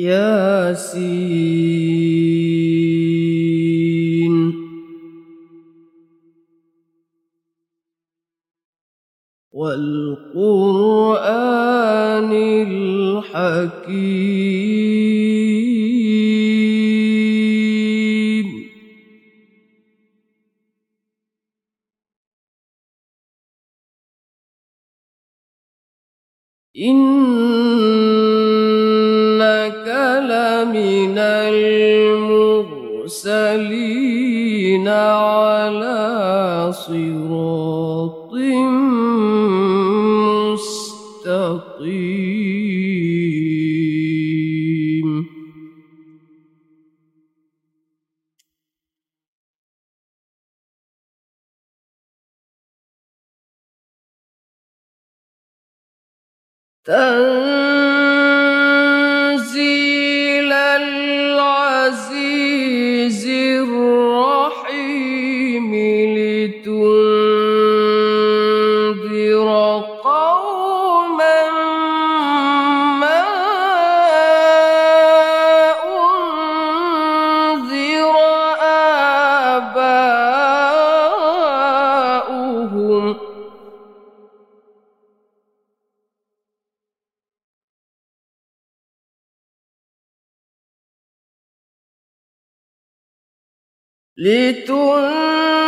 ياسين. Uh, لتنذر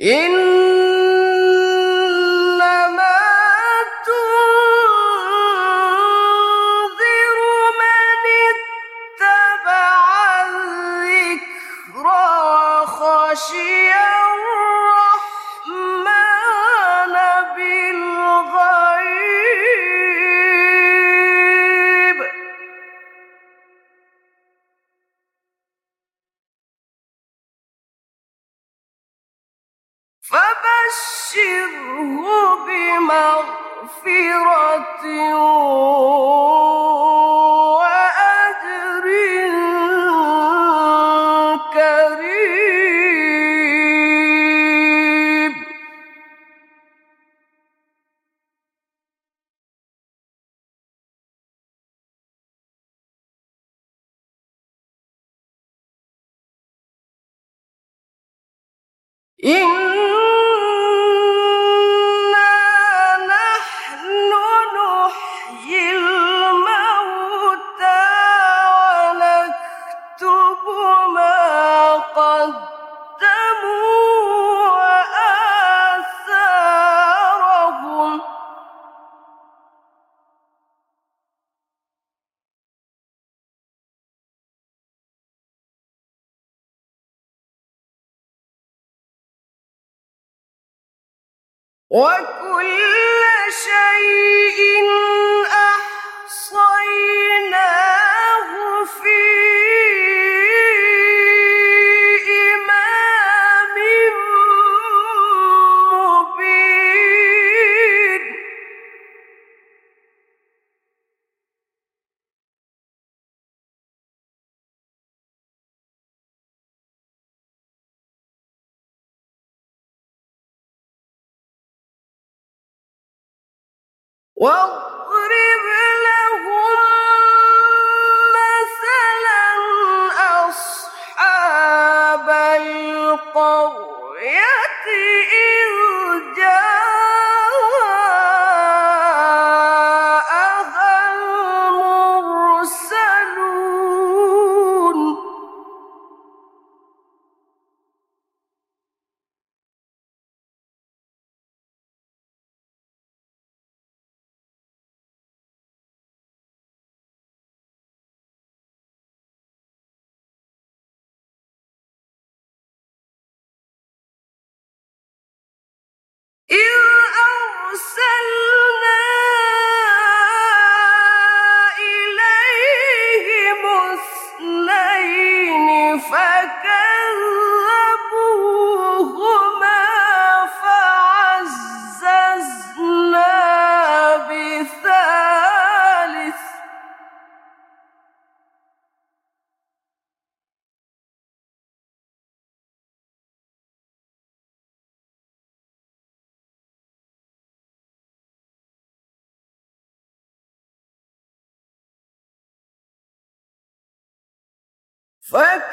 إن Well, fuck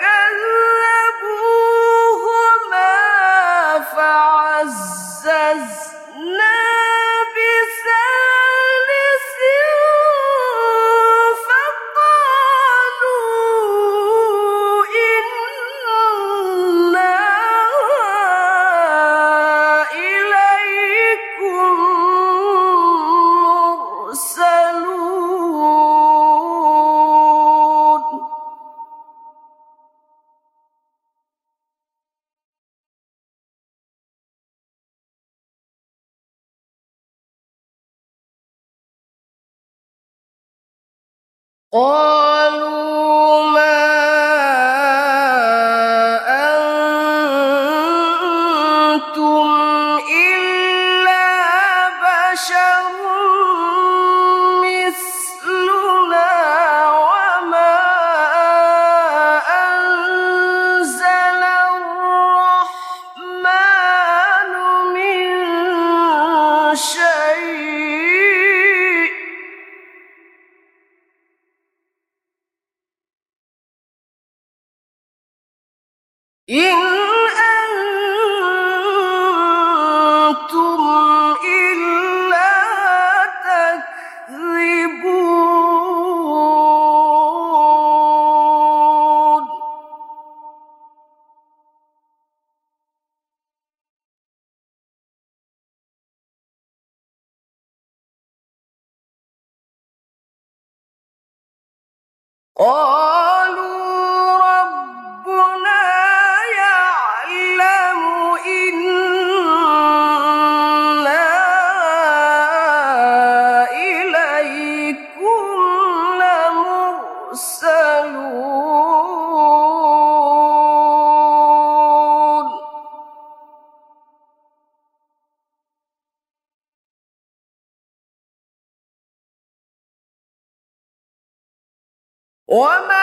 وما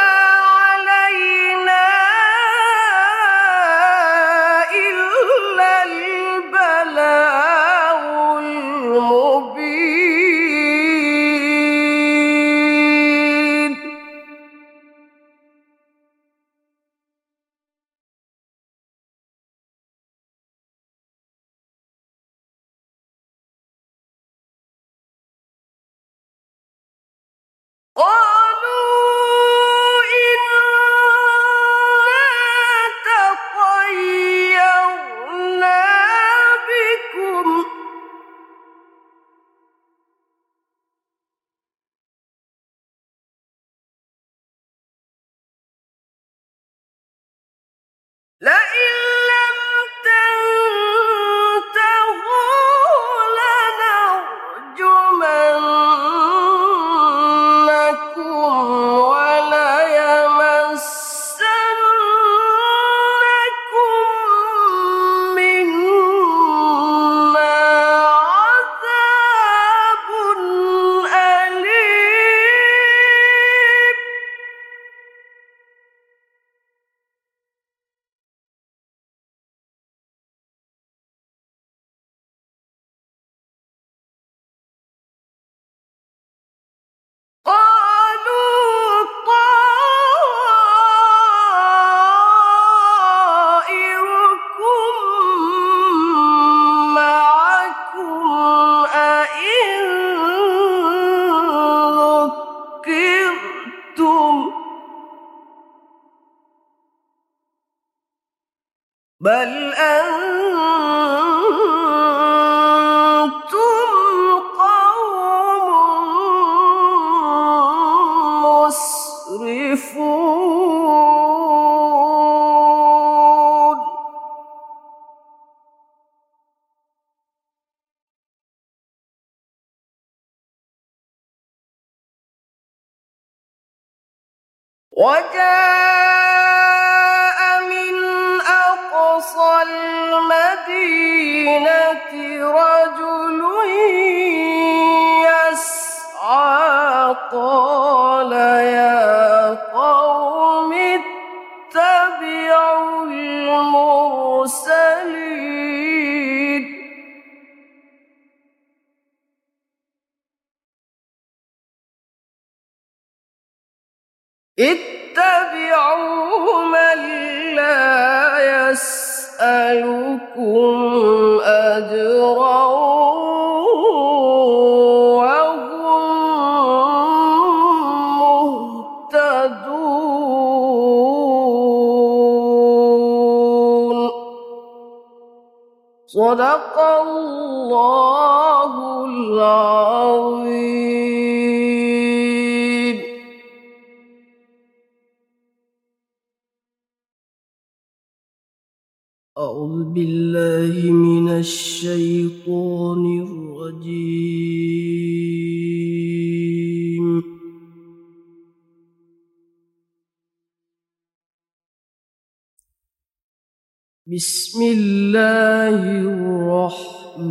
بل أنتم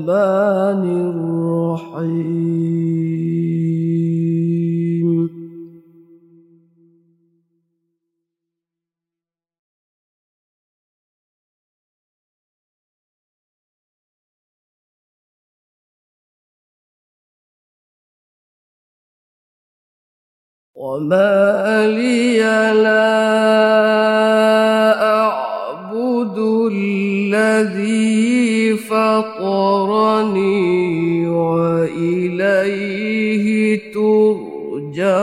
الرحمن الرحيم. وما لي لا فطرني وإليه ترجعون.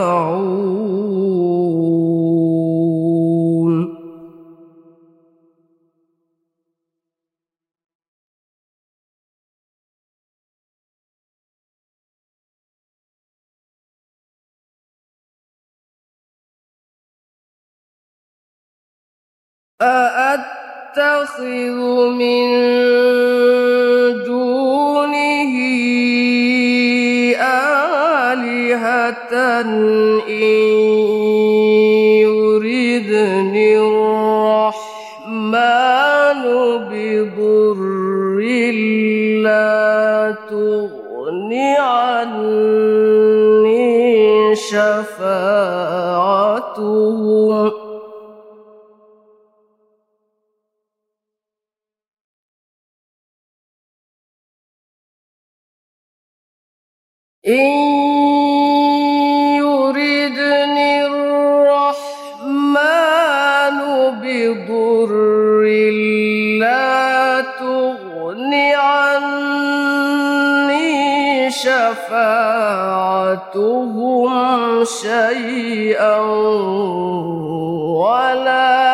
أأتخذ من دونه آلهة إن يردني الرحمن بضر لا تغن عني شفاعتهم إن يردني الرحمن بضر لا عني شفاعتهم شيئا ولا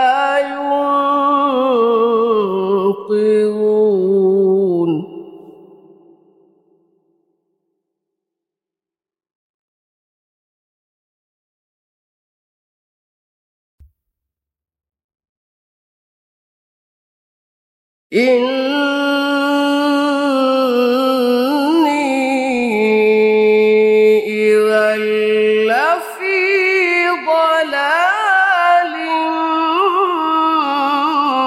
إني إذا لفي ضلال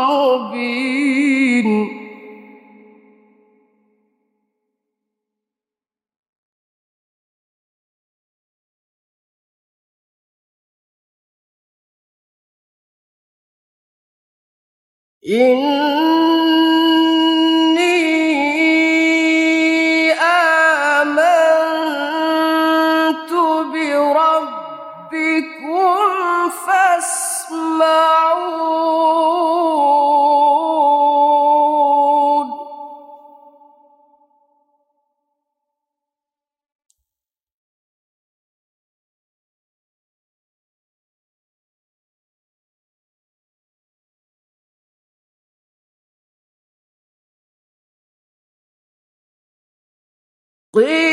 مبين. إني قيل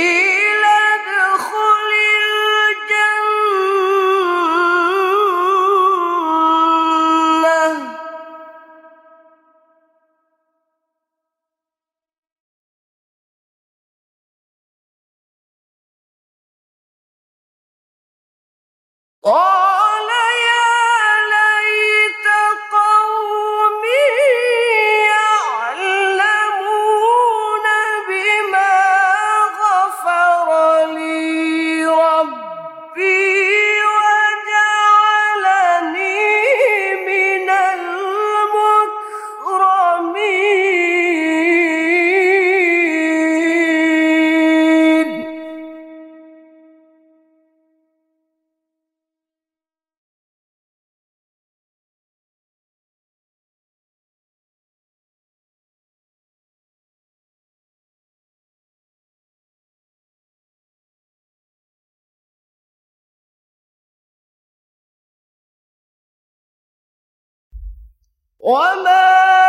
وما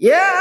Yeah.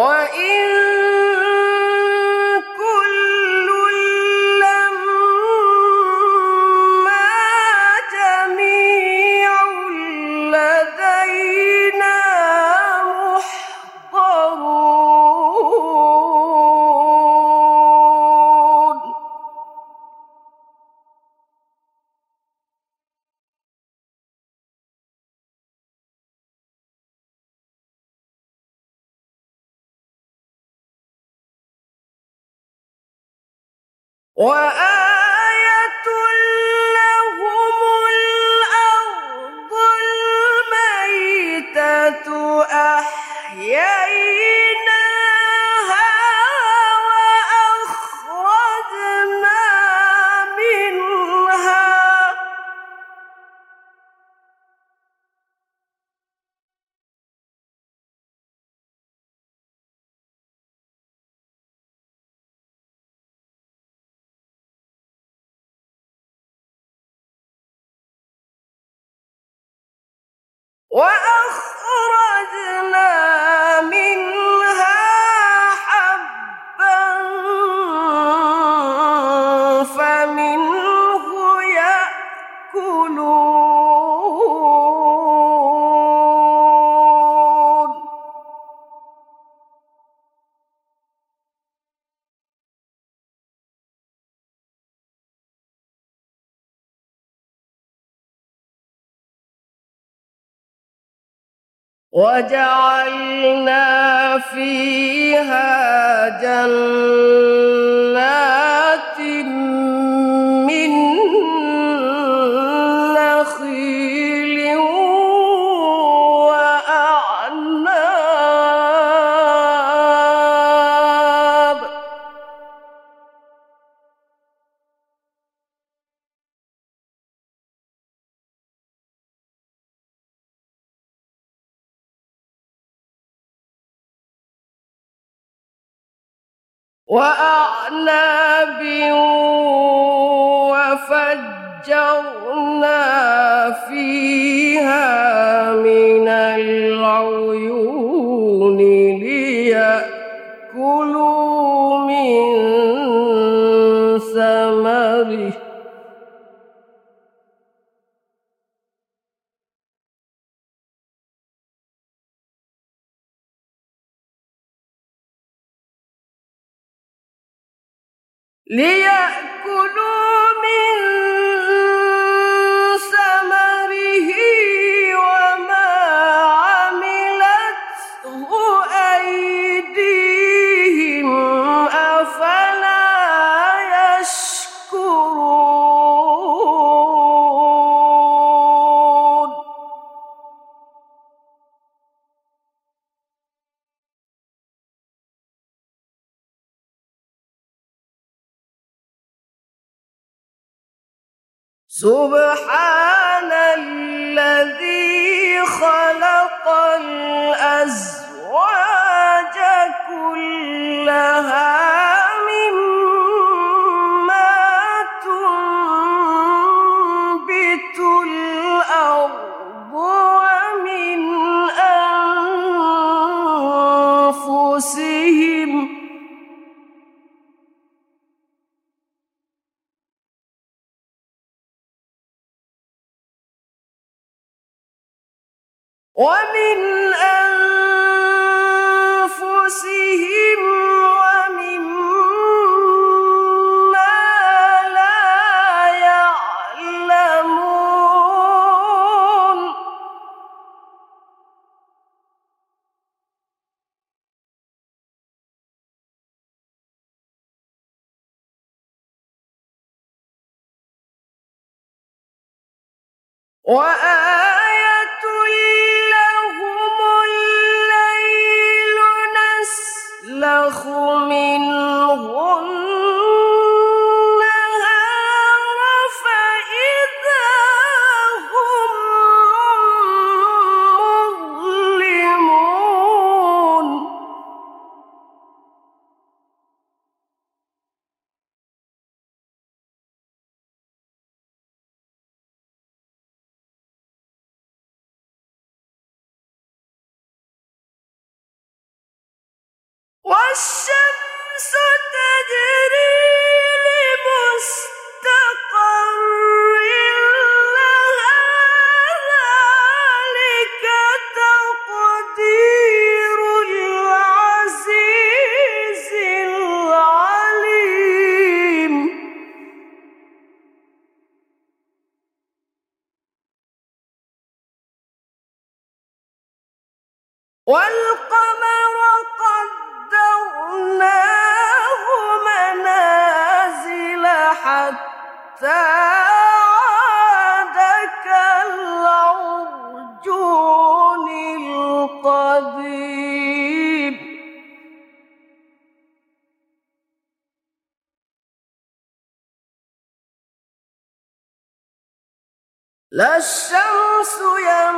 وإن وجعلنا فيها جنات وأعناب وفجرنا فيها من العيون ليأكلوا من ليأكلوا من سبحان الذي خلق والقمر قدرناه منازل حتى عاد كالعرجون القديم. لا الشمس ينبغي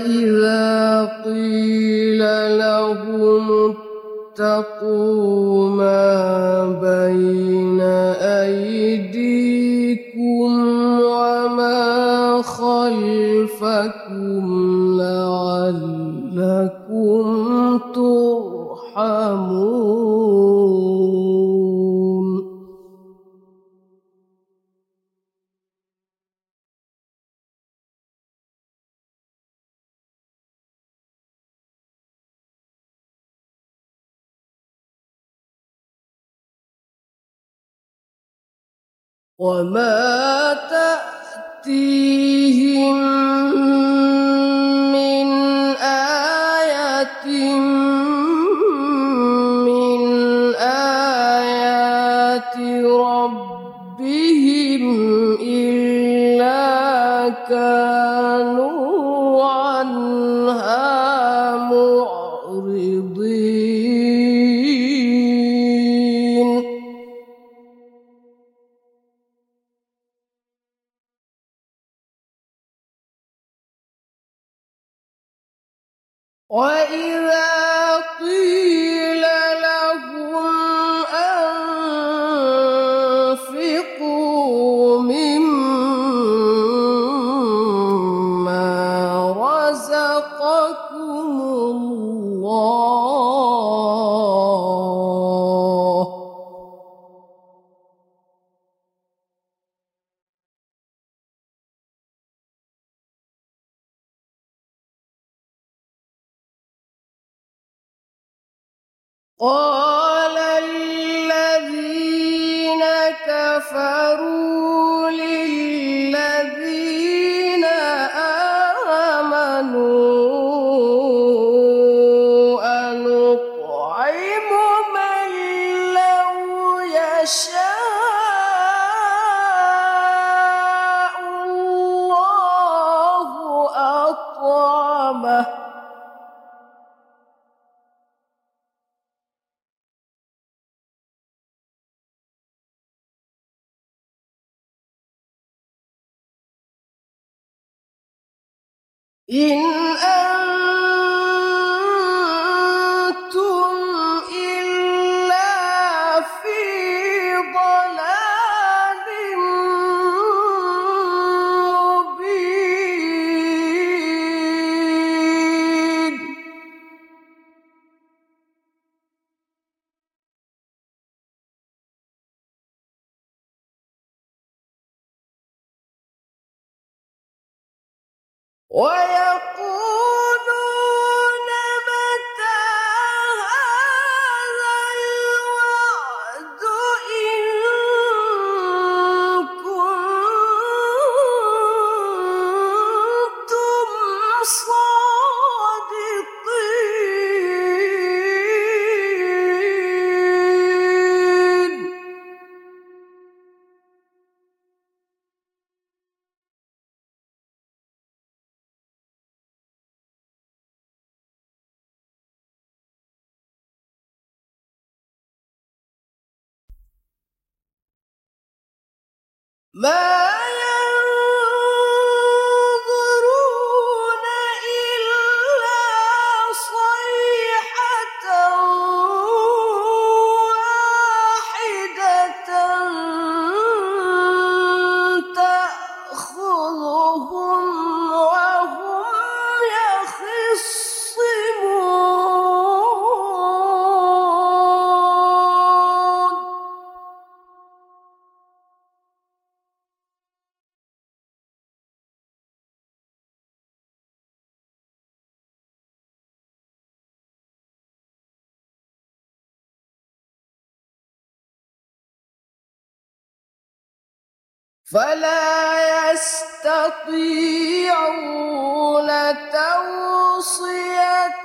فإذا قيل لهم اتقوا ما بين أيديكم وما خلفكم وما تأتيهم Oh, in فلا يستطيعون توصيه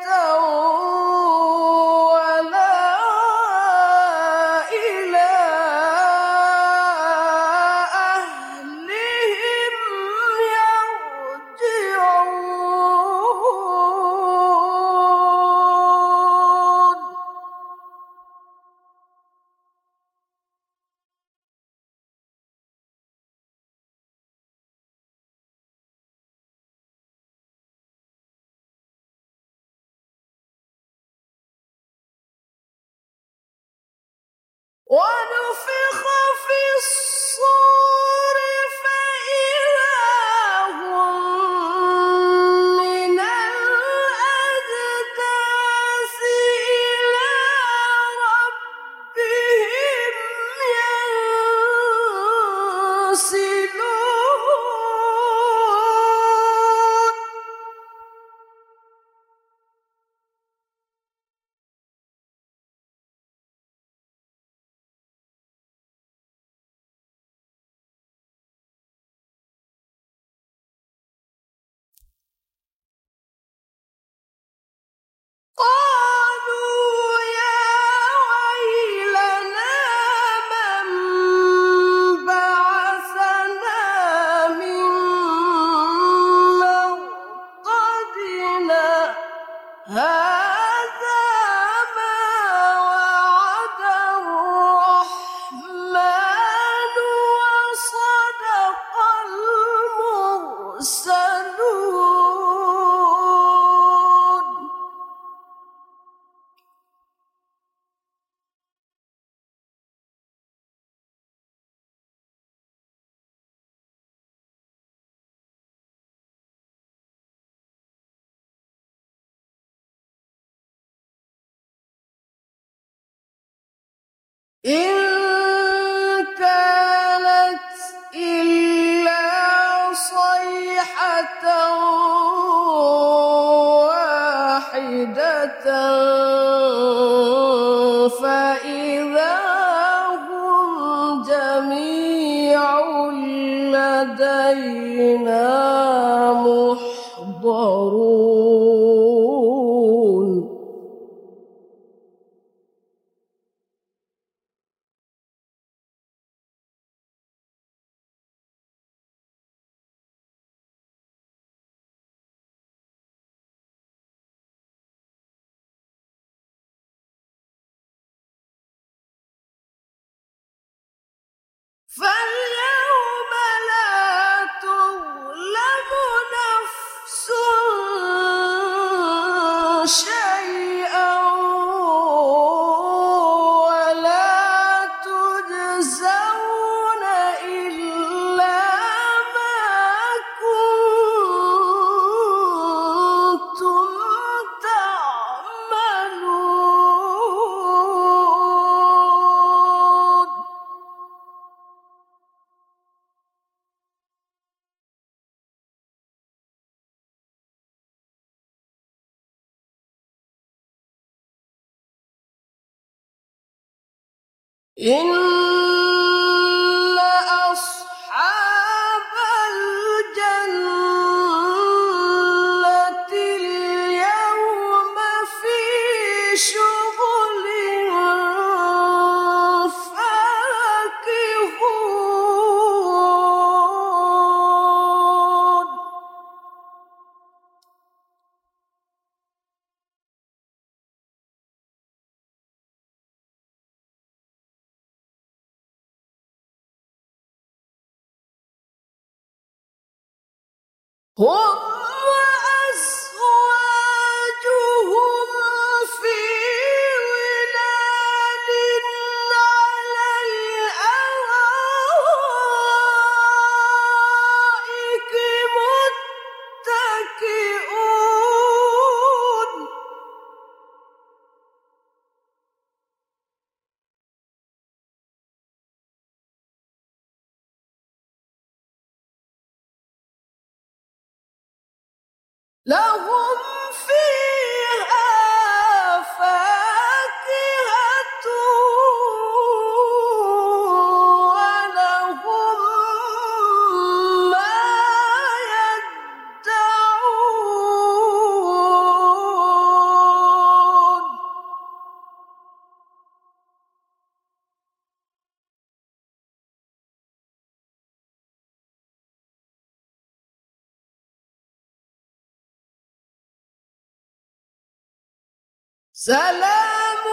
سلام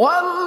وامتازوا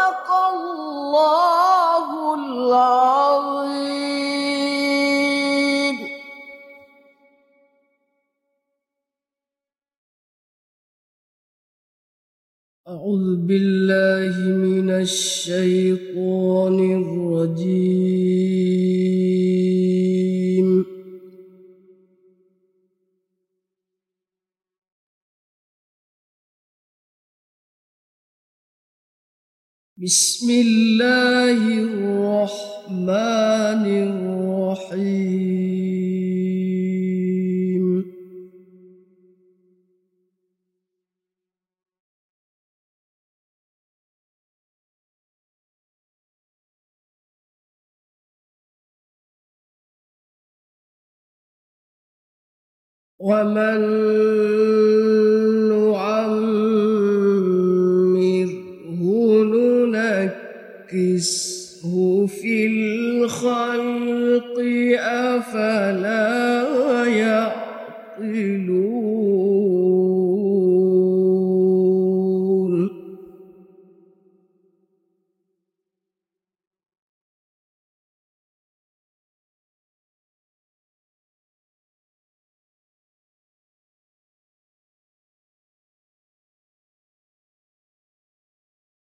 صدق الله بسم الله الرحمن الرحيم. ومن في الخلق أفلا يعقلون؟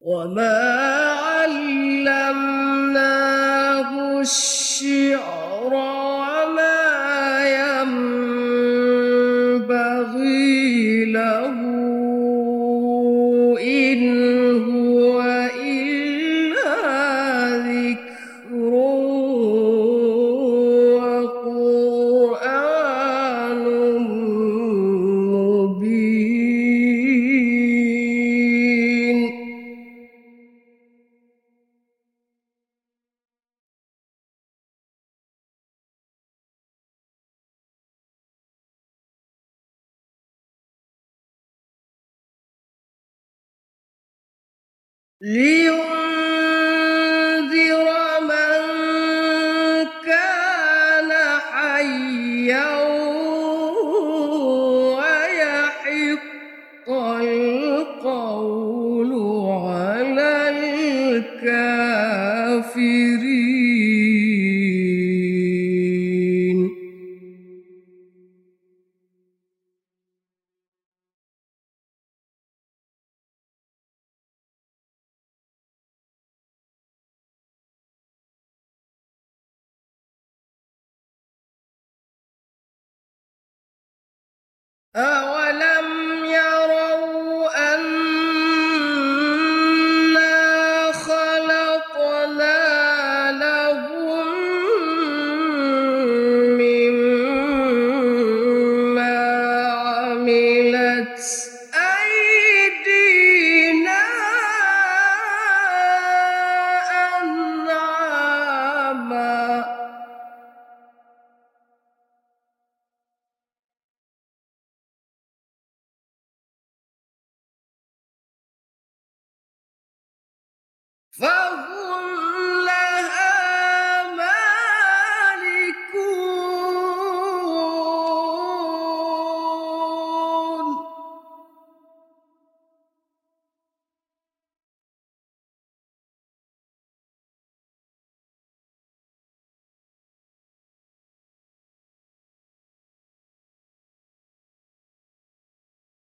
وما الشعر وما ينبغي له إن Lee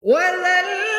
ولن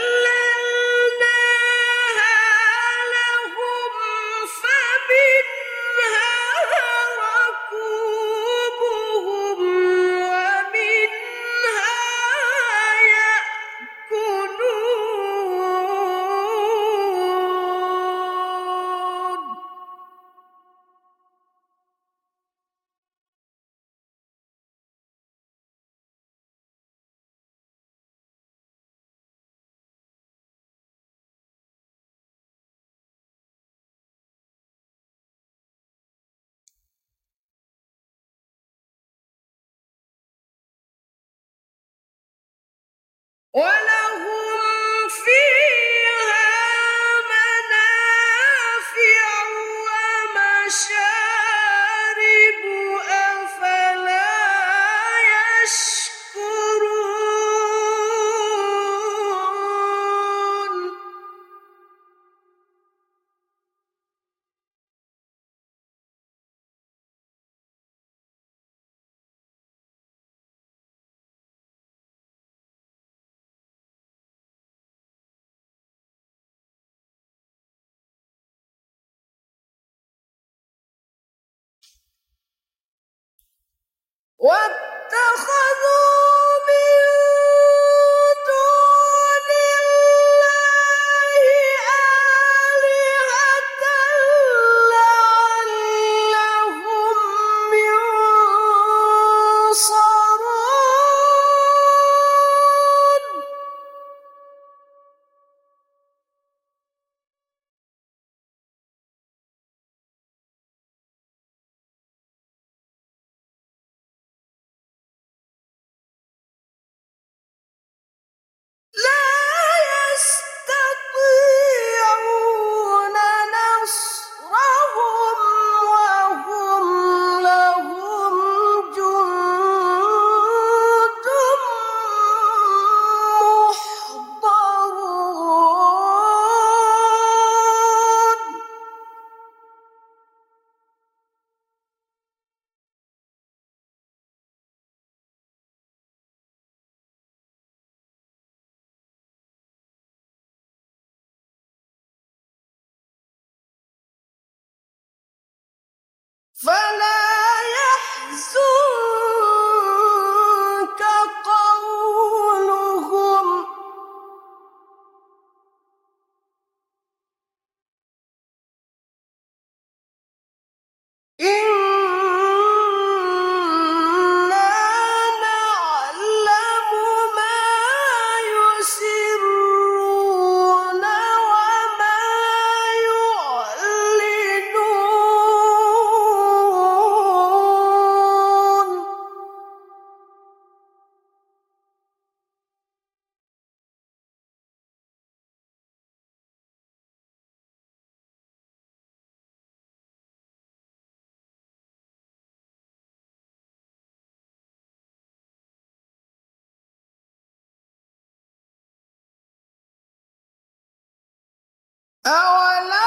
أولم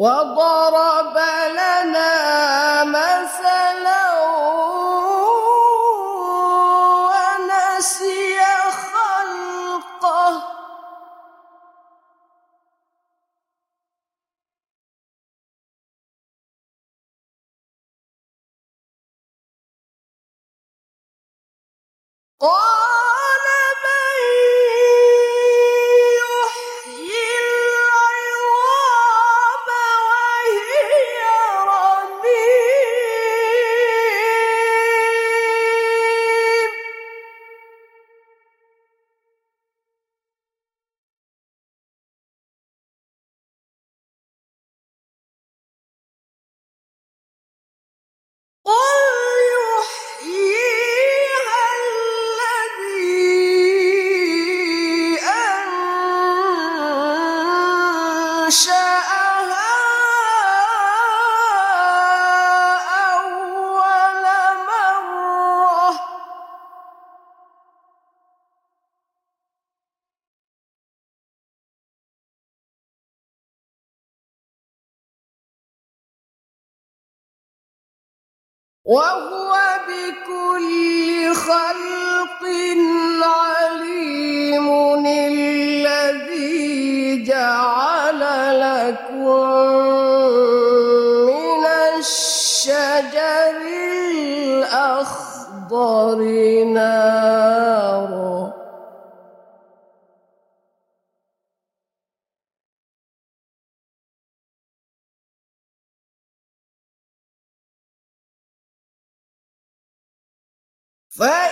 وضرب وهو What?